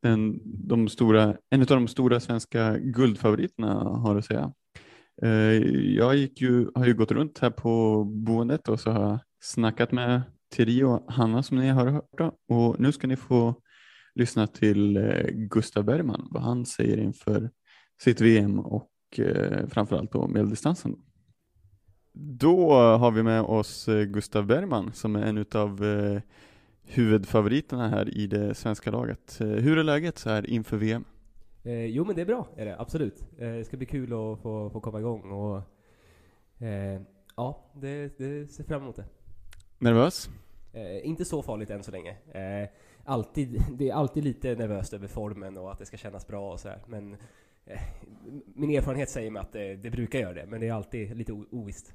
den, de stora, en av de stora svenska guldfavoriterna har att säga. Eh, jag gick ju, har ju gått runt här på boendet och så har jag snackat med Thierry och Hanna som ni har hört och nu ska ni få lyssna till eh, Gustav Bergman, vad han säger inför sitt VM och eh, framförallt då medeldistansen. Då har vi med oss Gustav Bergman som är en av huvudfavoriterna här i det svenska laget. Hur är läget så här inför VM? Eh, jo men det är bra, är det absolut. Eh, det ska bli kul att få, få komma igång och eh, ja, det, det ser fram emot det. Nervös? Eh, inte så farligt än så länge. Eh, alltid, det är alltid lite nervöst över formen och att det ska kännas bra och sådär. Men eh, min erfarenhet säger mig att det, det, brukar göra det, men det är alltid lite ovisst.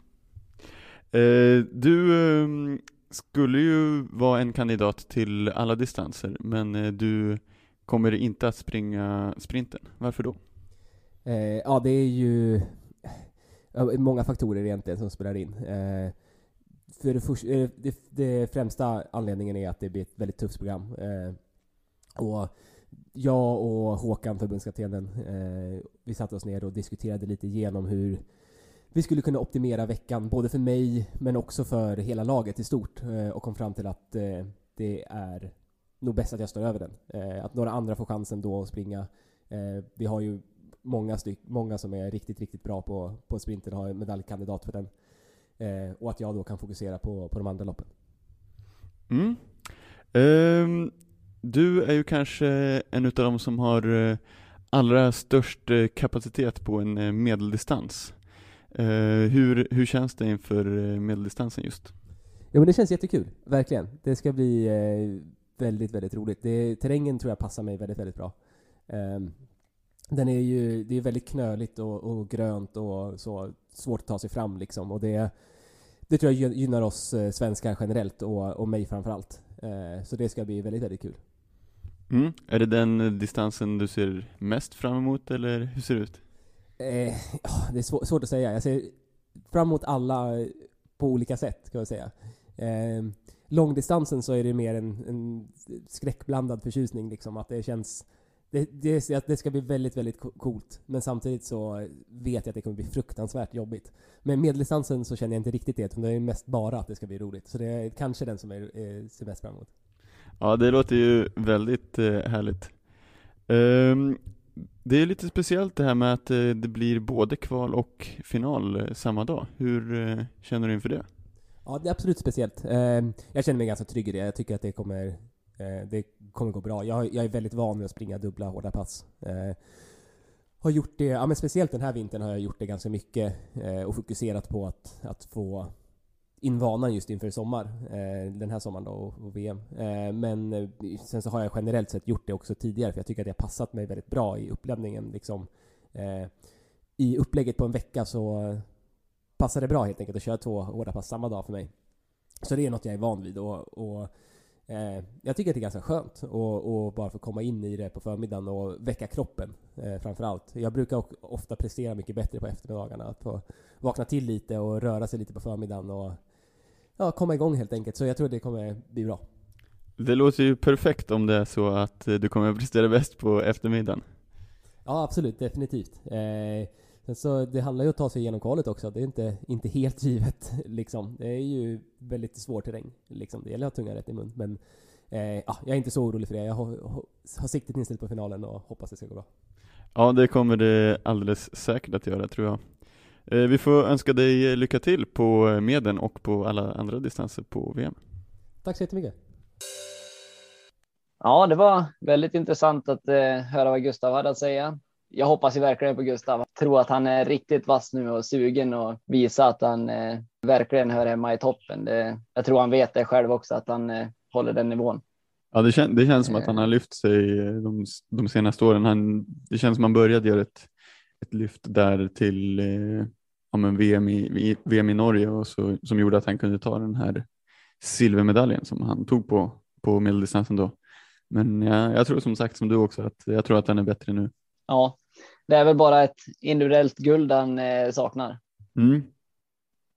du ehm, skulle ju vara en kandidat till alla distanser, men du kommer inte att springa sprinten. Varför då? Eh, ja, det är ju många faktorer egentligen som spelar in. Eh, för det, första, eh, det, det, främsta anledningen är att det blir ett väldigt tufft program. Eh, och jag och Håkan, förbundskaptenen, eh, vi satte oss ner och diskuterade lite igenom hur vi skulle kunna optimera veckan, både för mig men också för hela laget i stort. Eh, och kom fram till att eh, det är nog bäst att jag står över den. Eh, att några andra får chansen då att springa. Eh, vi har ju många, styck, många som är riktigt, riktigt bra på, på sprinten och har medaljkandidat för den. Eh, och att jag då kan fokusera på, på de andra loppen. Mm. Um, du är ju kanske en av de som har uh, allra störst uh, kapacitet på en uh, medeldistans. hur, hur känns det inför medeldistansen just? Jo men det känns jättekul, verkligen. Det ska bli väldigt, väldigt roligt. Det, terrängen tror jag passar mig väldigt, väldigt bra. Um, den är ju, det är väldigt knöligt och, och, grönt och så svårt att ta sig fram liksom. Och det, det tror jag gynnar oss eh, svenskar generellt och, och mig framförallt. Uh, så det ska bli väldigt, väldigt kul. Mm. Är det den distansen du ser mest fram emot eller hur ser det ut? Eh, det är svår, svårt att säga. Jag ser fram emot alla på olika sätt kan jag säga. Eh, långdistansen så är det mer en, en skräckblandad förtjusning liksom. Att det känns... Det, det, det ska bli väldigt, väldigt coolt. Men samtidigt så vet jag att det kommer bli fruktansvärt jobbigt. Men medeldistansen så känner jag inte riktigt det, utan det är mest bara att det ska bli roligt. Så det är kanske den som är, eh, ser mest fram emot. Ja, det låter ju väldigt eh, härligt. Um, det är lite speciellt det här med att eh, det blir både kval och final eh, samma dag. Hur eh, känner du inför det? Ja, det är absolut speciellt. Ehm, jag känner mig ganska trygg i det. Jag tycker att det kommer, eh, det kommer gå bra. Jag, jag är väldigt van vid att springa dubbla hårda pass. Eh, har gjort det, ja men speciellt den här vintern har jag gjort det ganska mycket eh, och fokuserat på att, att få in vanan just inför sommar, den här sommaren då och, VM. men sen så har jag generellt sett gjort det också tidigare för jag tycker att det har passat mig väldigt bra i upplämningen, liksom. I upplägget på en vecka så passar det bra helt enkelt att köra två hårda pass samma dag för mig. Så det är något jag är van vid och, och eh, jag tycker att det är ganska skönt att bara få komma in i det på förmiddagen och väcka kroppen eh, framför allt. Jag brukar ofta prestera mycket bättre på eftermiddagarna, att få vakna till lite och röra sig lite på förmiddagen och ja, komma igång helt enkelt. Så jag tror det kommer bli bra. Det låter ju perfekt om det är så att du kommer att prestera bäst på eftermiddagen. Ja, absolut, definitivt. Eh, Sen så, det handlar ju om att ta sig igenom kvalet också. Det är inte, inte helt givet liksom. Det är ju väldigt svår terräng liksom. Det gäller att ha tungan rätt i mun. Men eh, ja, jag är inte så orolig för det. Jag har, har siktet inställt på finalen och hoppas det ska gå bra. Ja, det kommer det alldeles säkert att göra tror jag. Eh, vi får önska dig lycka till på medien och på alla andra distanser på VM. Tack så jättemycket. Ja, det var väldigt intressant att eh, höra vad Gustav hade att säga. Jag hoppas ju verkligen på Gustav. Tror att han är riktigt vass nu och sugen och visa att han eh, verkligen hör hemma i toppen. Det, jag tror han vet det själv också, att han eh, håller den nivån. Ja, det, kän det känns som att han har lyft sig de, de senaste åren. Han, det känns som att han började göra ett, ett lyft där till eh, ja, men VM, i, VM i Norge och så, som gjorde att han kunde ta den här silvermedaljen som han tog på, på medeldistansen då. Men ja, jag tror som sagt som du också att jag tror att han är bättre nu. Ja, det är väl bara ett individuellt guld han eh, saknar. Mm.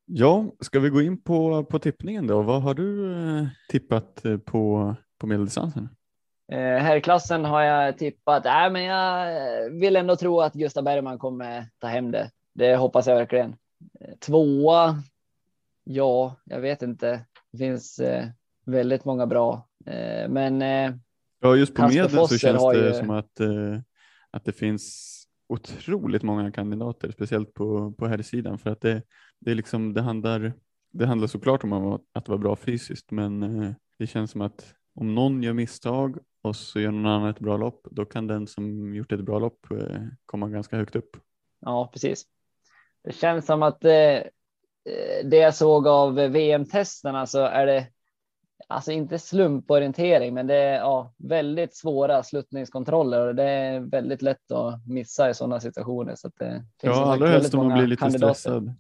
Ja, ska vi gå in på, på tippningen då? Vad har du eh, tippat eh, på, på medeldistansen? Eh, här i klassen har jag tippat, äh, men jag vill ändå tro att Gustav Bergman kommer ta hem det. Det hoppas jag verkligen. Tvåa, ja, jag vet inte. Det finns väldigt många bra, men. Ja, just på medel så känns det ju... som att, att det finns otroligt många kandidater, speciellt på, på här sidan för att det, det är liksom, det handlar, det handlar såklart om att vara bra fysiskt, men eh, det känns som att om någon gör misstag och så gör någon annan ett bra lopp, då kan den som gjort ett bra lopp eh, komma ganska högt upp. Ja, precis. Det känns som att eh, eh det jag såg av VM-testerna så är det alltså inte slumporientering, men det är ja, väldigt svåra sluttningskontroller och det är väldigt lätt att missa i sådana situationer. Så att det ja, allra helst om man blir lite kandidater. stressad.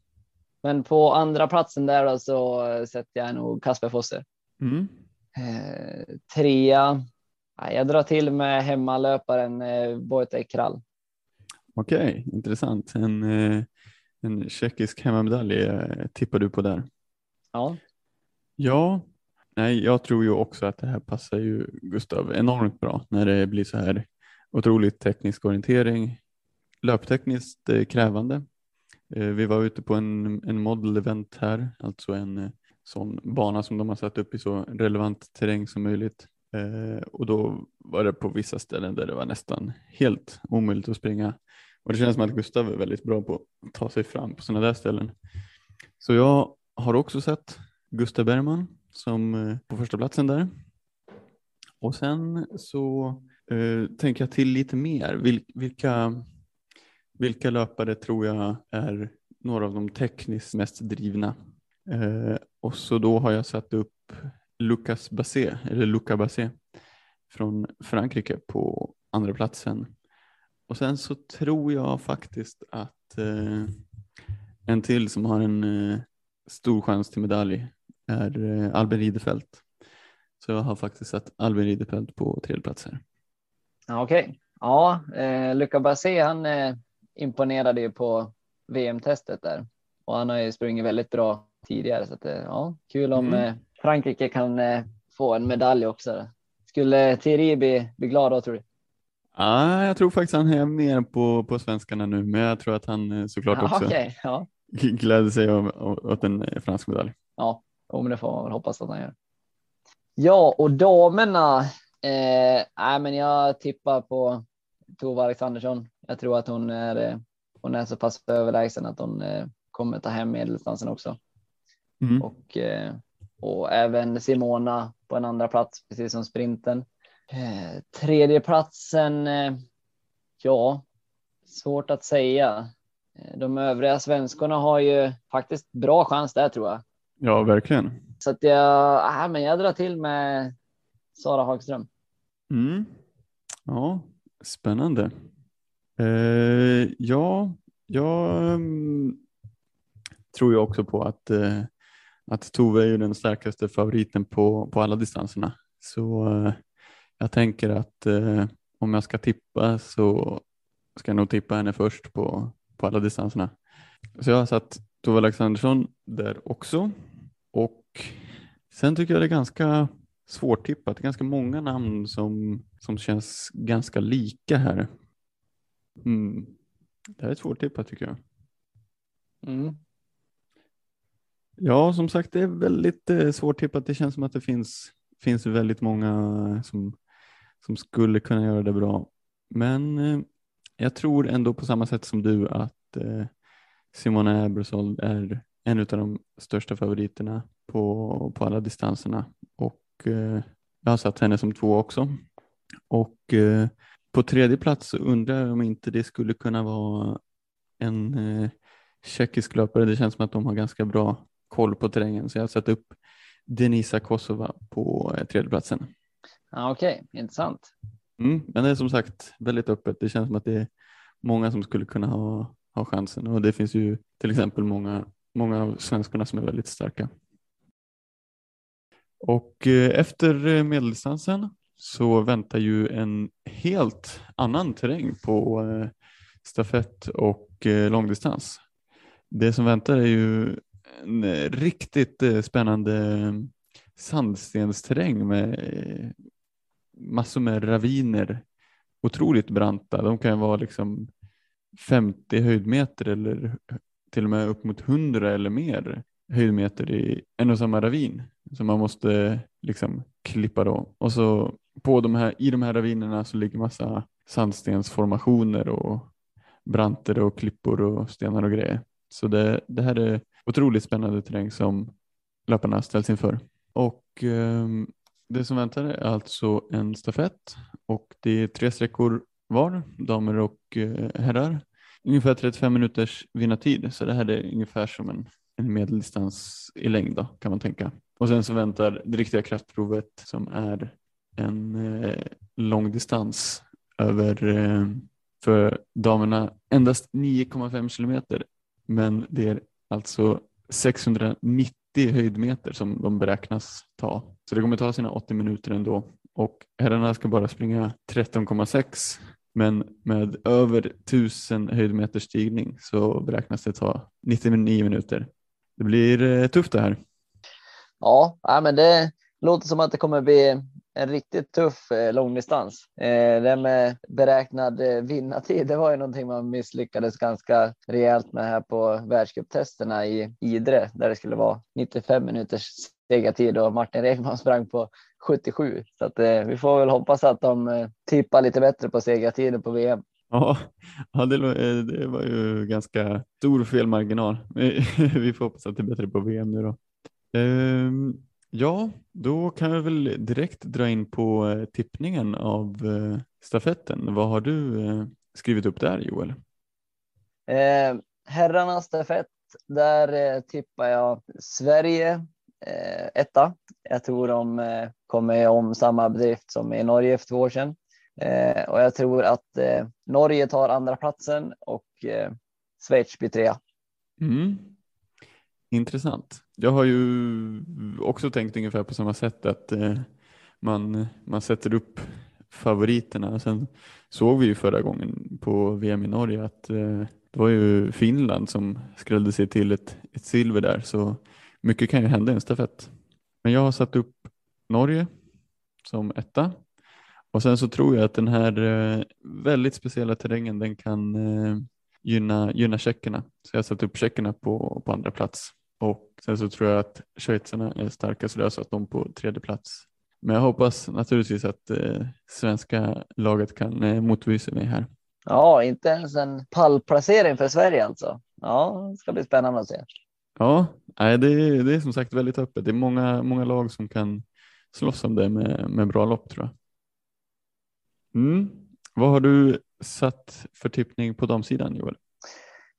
Men på andra platsen där då så sätter jag nog Kasper Fosser. Mm. Eh, trea. Jag drar till med hemmalöparen eh, Wojtek Krall. Okej, okay, intressant. En, eh, en tjeckisk hemmamedalj eh, tippar du på där. Ja. Ja, nej, jag tror ju också att det här passar ju Gustav enormt bra när det blir så här otroligt teknisk orientering. Löptekniskt eh, krävande. Eh, vi var ute på en, en model event här, alltså en eh, sån bana som de har satt upp i så relevant terräng som möjligt. Eh, och då var det på vissa ställen där det var nästan helt omöjligt att springa och det känns som att Gustav är väldigt bra på att ta sig fram på sådana där ställen. Så jag har också sett Gustav Bergman som eh, på första platsen där. Och sen så eh, tänker jag till lite mer. Vil, vilka, vilka löpare tror jag är några av de tekniskt mest drivna? Eh, och så då har jag satt upp Lucas Bassé, eller Luca Bassé från Frankrike på andra platsen och sen så tror jag faktiskt att eh, en till som har en eh, stor chans till medalj är eh, Albin Ridefelt. Så jag har faktiskt satt Albin Ridefelt på tredje plats här. Okej, okay. ja, eh, Luca Bassé han eh, imponerade ju på VM-testet där och han har ju sprungit väldigt bra tidigare så att eh, ja, kul om mm. eh, Frankrike kan eh, få en medalj också. Skulle Thierry bli, bli glad då tror du? Ah, jag tror faktiskt han är mer på, på svenskarna nu, men jag tror att han eh, såklart också okay, ja. gläder sig åt en fransk medalj. Ja, men det får man väl hoppas att han gör. Ja, och damerna. Eh, nej, men jag tippar på Tove Alexandersson. Jag tror att hon är, eh, hon är så pass överlägsen att hon eh, kommer ta hem medeldistansen också. Mm. Och, eh, och även Simona på en andra plats, precis som sprinten. Eh, tredjeplatsen, eh, ja, svårt att säga. Eh, de övriga svenskorna har ju faktiskt bra chans där tror jag. Ja, verkligen. Så att jag, äh, men jag drar till med Sara Hagström. Mm. Ja, spännande. Eh, ja, jag um, tror ju också på att, uh, att Tove är ju den starkaste favoriten på, på alla distanserna. Så uh, jag tänker att eh, om jag ska tippa så ska jag nog tippa henne först på, på alla distanserna. Så jag har satt Tove Alexandersson där också. Och sen tycker jag det är ganska svårtippat. Ganska många namn som, som känns ganska lika här. Mm. Det här är svårtippat tycker jag. Mm. Ja, som sagt, det är väldigt eh, svårtippat. Det känns som att det finns, finns väldigt många som som skulle kunna göra det bra. Men eh, jag tror ändå på samma sätt som du att eh, Simona Ebersold är en av de största favoriterna på, på alla distanserna och eh, jag har satt henne som två också. Och eh, på tredje plats så undrar jag om inte det skulle kunna vara en eh, tjeckisk löpare. Det känns som att de har ganska bra koll på terrängen så jag har satt upp Denisa Kosova på eh, tredjeplatsen. Ja, Okej, okay. intressant. Mm, men det är som sagt väldigt öppet. Det känns som att det är många som skulle kunna ha, ha chansen och det finns ju till exempel många, många av svenskarna som är väldigt starka. Och eh, efter eh, medeldistansen så väntar ju en helt annan terräng på eh, stafett och långdistans. Det som väntar är ju en riktigt spännande sandstensterräng med massor med raviner. Otroligt branta. De kan vara liksom 50 höjdmeter eller till och med upp mot 100 eller mer höjdmeter i en och samma ravin som man måste liksom klippa då. Och så på de här, i de här ravinerna så ligger massa sandstensformationer och branter och klippor och stenar och grejer. Så det, det här är otroligt spännande terräng som löparna ställs inför. Och eh, det som väntar är alltså en stafett och det är tre sträckor var, damer och eh, herrar. Ungefär 35 minuters vinnartid, så det här är ungefär som en, en medeldistans i längd då, kan man tänka. Och sen så väntar det riktiga kraftprovet som är en eh, långdistans över eh, för damerna endast 9,5 kilometer. Men det är alltså 690 höjdmeter som de beräknas ta. Så det kommer ta sina 80 minuter ändå. Och herrarna ska bara springa 13,6 men med över 1000 höjdmeters stigning så beräknas det ta 99 minuter. Det blir eh, tufft det här. Ja, men det låter som att det kommer bli en riktigt tuff eh, långdistans. Eh, det med beräknad vinnartid, det var ju någonting man misslyckades ganska rejält med här på världscuptesterna i Idre där det skulle vara 95 minuters segertid och Martin Rekman sprang på 77. Så att, eh, vi får väl hoppas att de eh, tippar lite bättre på segertiden på VM. Ja, det, eh, det, var ju ganska stor felmarginal. Vi får hoppas att det är bättre på VM nu då. Ehm, ja, då kan vi väl direkt dra in på eh, tippningen av eh, stafetten. Vad har du skrivit upp där Joel? Eh, herrarnas stafett, där tippar jag Sverige eh, etta. Jag tror de eh, kommer om samma bedrift som i Norge för två år sedan. Eh, och jag tror att eh, Norge tar andra platsen och eh, Schweiz blir trea. Mm. Intressant. Jag har ju också tänkt ungefär på samma sätt att eh, man, man sätter upp favoriterna. Sen såg vi ju förra gången på VM i Norge att eh, det var ju Finland som skrällde sig till ett, ett silver där. Så mycket kan ju hända i en stafett. Men jag har satt upp Norge som etta och sen så tror jag att den här eh, väldigt speciella terrängen den kan eh, gynna, gynna tjeckerna. Så jag har satt upp tjeckerna på, på andra plats och sen så tror jag att schweizarna är starkast och jag har satt dem på tredje plats. Men jag hoppas naturligtvis att eh, svenska laget kan eh, motbevisa mig här. Ja, inte ens en pallplacering för Sverige alltså. Ja, det ska bli spännande att se. Ja, nej, det, är, det är som sagt väldigt öppet. Det är många, många lag som kan slåss om det med, med bra lopp tror jag. Mm. Vad har du satt för tippning på damsidan Joel?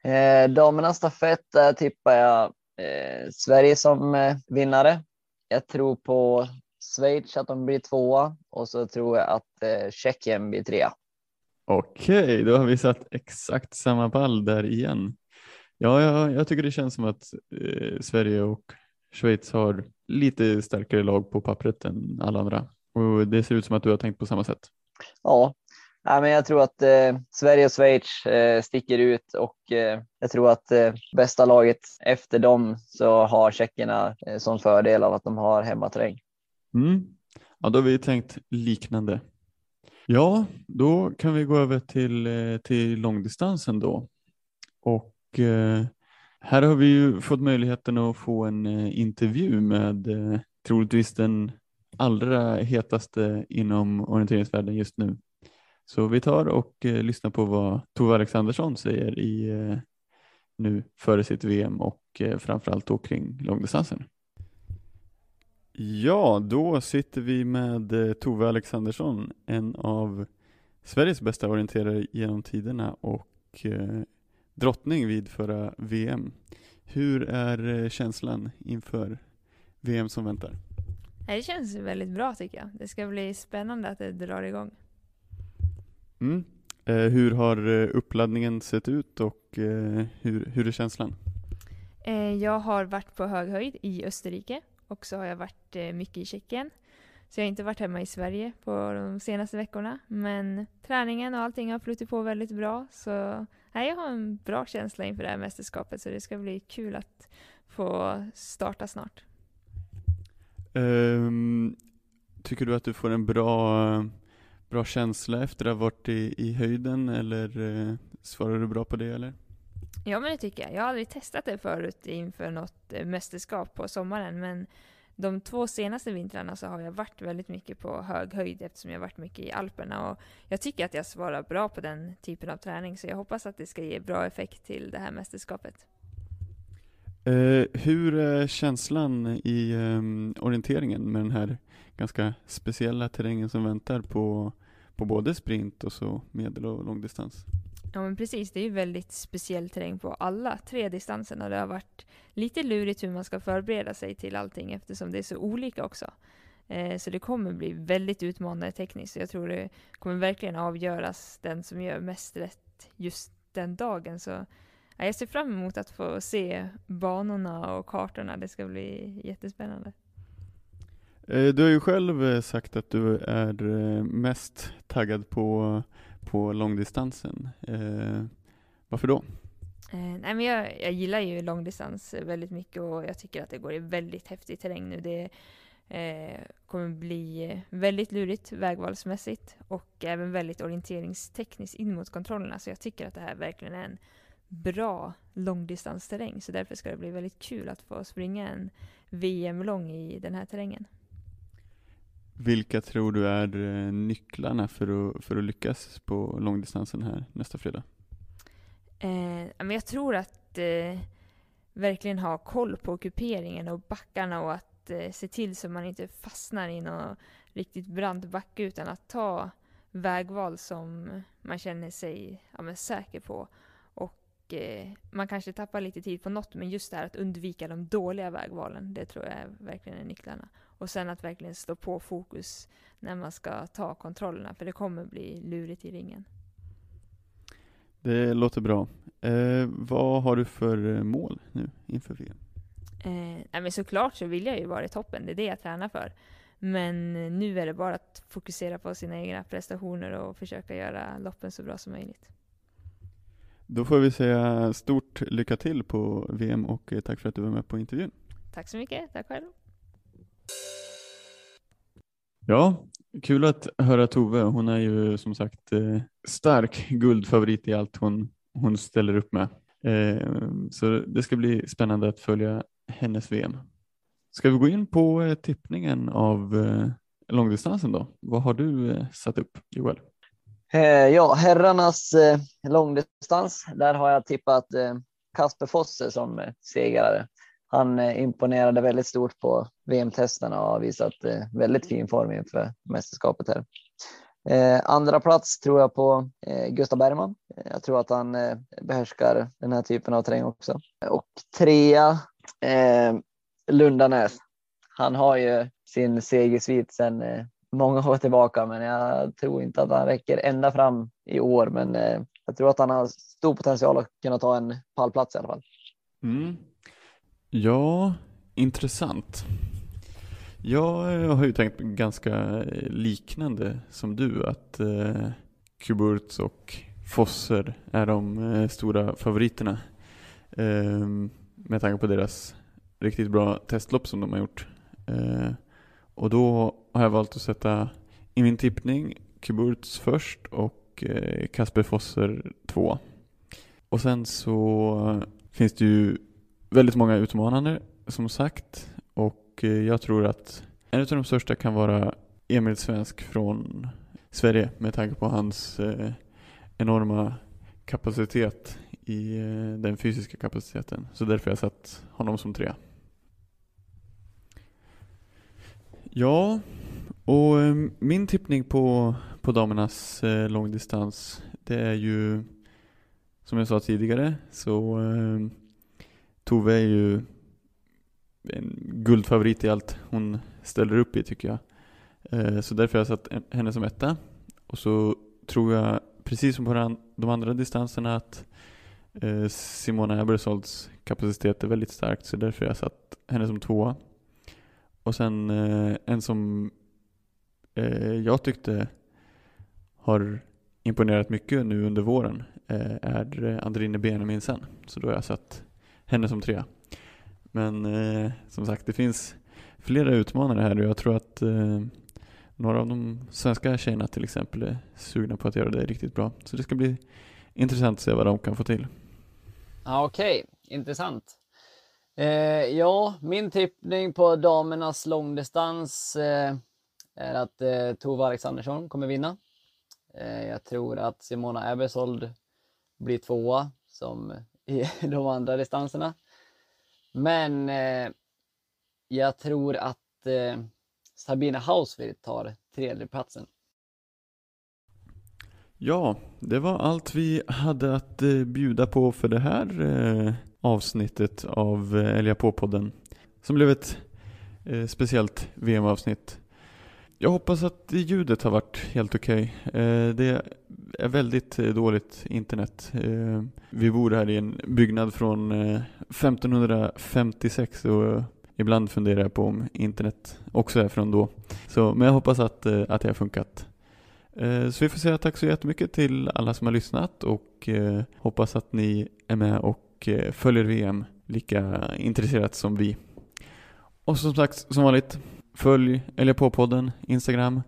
Eh, damernas stafett där tippar jag eh, Sverige som eh, vinnare. Jag tror på Schweiz att de blir tvåa och så tror jag att eh, Tjeckien blir trea. Okej, då har vi satt exakt samma pall där igen. Ja, jag, jag tycker det känns som att eh, Sverige och Schweiz har lite starkare lag på pappret än alla andra och det ser ut som att du har tänkt på samma sätt. Ja, Nej, men jag tror att eh, Sverige och Schweiz eh, sticker ut och eh, jag tror att eh, bästa laget efter dem så har tjeckerna eh, som fördel av att de har hemmaterräng. Mm. Ja, då har vi tänkt liknande. Ja, då kan vi gå över till, eh, till långdistansen då. Och Eh, här har vi ju fått möjligheten att få en eh, intervju med eh, troligtvis den allra hetaste inom orienteringsvärlden just nu. Så vi tar och lyssnar på vad Tove Alexandersson säger i, nu före sitt VM och framförallt då kring långdistansen. Ja, då sitter vi med Tove Alexandersson, en av Sveriges bästa orienterare genom tiderna och drottning vid förra VM. Hur är eh, känslan inför VM som väntar? Det känns väldigt bra tycker jag. Det ska bli spännande att det drar igång. Mm. Eh, hur har eh, uppladdningen sett ut och hur, hur är känslan? Jag har varit på hög höjd i Österrike och så har jag varit mycket i Tjeckien. Så jag har inte varit hemma i Sverige på de senaste veckorna. Men träningen och allting har flutit på väldigt bra. Så nej, jag har en bra känsla inför det här mästerskapet så det ska bli kul att få starta snart. Ehm, tycker du att du får en bra, bra känsla efter att ha varit i, i höjden eller eh, svarar du bra på det eller? Ja men det tycker jag. Jag har aldrig testat det förut inför något eh, mästerskap på sommaren men de två senaste vintrarna så har jag varit väldigt mycket på hög höjd eftersom jag varit mycket i Alperna och jag tycker att jag svarar bra på den typen av träning så jag hoppas att det ska ge bra effekt till det här mästerskapet. Uh, hur är känslan i um, orienteringen med den här ganska speciella terrängen som väntar på, på både sprint och så medel och långdistans? Ja men precis, det är ju väldigt speciell terräng på alla tre distanserna. Det har varit lite lurigt hur man ska förbereda sig till allting eftersom det är så olika också. Eh, så det kommer bli väldigt utmanande tekniskt. Så jag tror det kommer verkligen avgöras den som gör mest rätt just den dagen. Så ja, jag ser fram emot att få se banorna och kartorna. Det ska bli jättespännande. Eh, du har ju själv eh, sagt att du är eh, mest taggad på, på långdistansen. Eh, varför då? Eh, nej men jag, jag gillar ju långdistans väldigt mycket och jag tycker att det går i väldigt häftig terräng nu. Det eh, kommer bli väldigt lurigt vägvalsmässigt och även väldigt orienteringstekniskt in mot kontrollerna. Så jag tycker att det här verkligen är en bra långdistansterräng. Så därför ska det bli väldigt kul att få springa en VM-lång i den här terrängen. Vilka tror du är eh, nycklarna för att, för att lyckas på långdistansen här nästa fredag? Eh, men jag tror att eh, verkligen ha koll på kuperingen och backarna och att eh, se till så man inte fastnar i någon riktigt brant backe utan att ta vägval som man känner sig ja, men säker på. Och eh, man kanske tappar lite tid på något men just det här att undvika de dåliga vägvalen, det tror jag är verkligen är nycklarna. Och sen att verkligen stå på fokus när man ska ta kontrollerna för det kommer bli lurigt i ringen. Det låter bra. Eh, vad har du för eh, mål nu inför VM? Eh, nej men såklart så vill jag ju vara i toppen, det är det jag tränar för. Men nu är det bara att fokusera på sina egna prestationer och försöka göra loppen så bra som möjligt. Då får vi säga stort lycka till på VM och eh, tack för att du var med på intervjun. Tack så mycket, tack själv. Ja, kul att höra Tove. Hon är ju som sagt eh, stark guldfavorit i allt hon, hon ställer upp med. Eh, så det ska bli spännande att följa hennes VM. Ska vi gå in på eh, tippningen av långdistansen då? Vad har du satt upp Joel? Ja, herrarnas långdistans. Där har jag tippat Kasper Fosse som segrare. Han eh, imponerade väldigt stort på VM-testerna och har visat eh, väldigt fin form inför mästerskapet här. Eh, andra plats tror jag på eh, Gustav Bergman. Eh, jag tror att han eh, behärskar den här typen av terräng också. Och trea eh, Lundanäs. Han har ju sin segersvit sedan eh, många år tillbaka, men jag tror inte att han räcker ända fram i år. Men jag tror att han har stor potential att kunna ta en pallplats i alla fall. Mm. Ja, intressant. Jag eh, har ju tänkt ganska eh, liknande som du att eh, Kuburts och Fosser är de eh, stora favoriterna. Eh, med tanke på deras riktigt bra testlopp som de har gjort. Eh, och då har jag valt att sätta i min tippning Kuburts först och eh, Kasper Fosser två. Och sen så eh, finns det ju väldigt många utmanare som sagt och eh, jag tror att en av de största kan vara Emil Svensk från Sverige med tanke på hans eh, enorma kapacitet i eh, den fysiska kapaciteten. Så därför har jag satt honom som trea. Ja, och eh, min tippning på, på damernas eh, långdistans det är ju som jag sa tidigare så eh, Tove är ju en guldfavorit i allt hon ställer upp i tycker jag. Eh, så därför har jag satt henne som etta. Och så tror jag, precis som på de andra distanserna, att eh, Simona Ebersolds kapacitet är väldigt stark. Så därför har jag satt henne som tvåa. Och sen eh, en som jag tyckte har imponerat mycket nu under våren är Andrine Benjaminsen. Så då har jag satt henne som trea. Men eh, som sagt, det finns flera utmanare här och jag tror att eh, några av de svenska tjejerna till exempel är sugna på att göra det riktigt bra. Så det ska bli intressant att se vad de kan få till. Okej, okay. intressant. Eh, ja, min tippning på damernas långdistans eh, är att eh, Tove Alexandersson kommer vinna. Eh, jag tror att Simona Ebersold blir tvåa som i de andra distanserna. Men eh, jag tror att eh, Sabina Hauswirth tar tredjeplatsen. Ja, det var allt vi hade att eh, bjuda på för det här eh, avsnittet av eh, Älga på-podden. Som blev ett eh, speciellt VM-avsnitt. Jag hoppas att ljudet har varit helt okej. Okay. Det är väldigt eh, dåligt internet. Eh, vi bor här i en byggnad från 1556 och ibland funderar jag på om internet också är från då. Så, men jag hoppas att, att det har funkat. Så vi får säga tack så jättemycket till alla som har lyssnat och hoppas att ni är med och följer VM lika intresserat som vi. Och som sagt, som vanligt, Följ Eller på-podden, Instagram,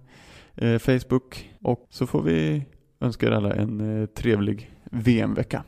eh, Facebook och så får vi önska er alla en eh, trevlig VM-vecka.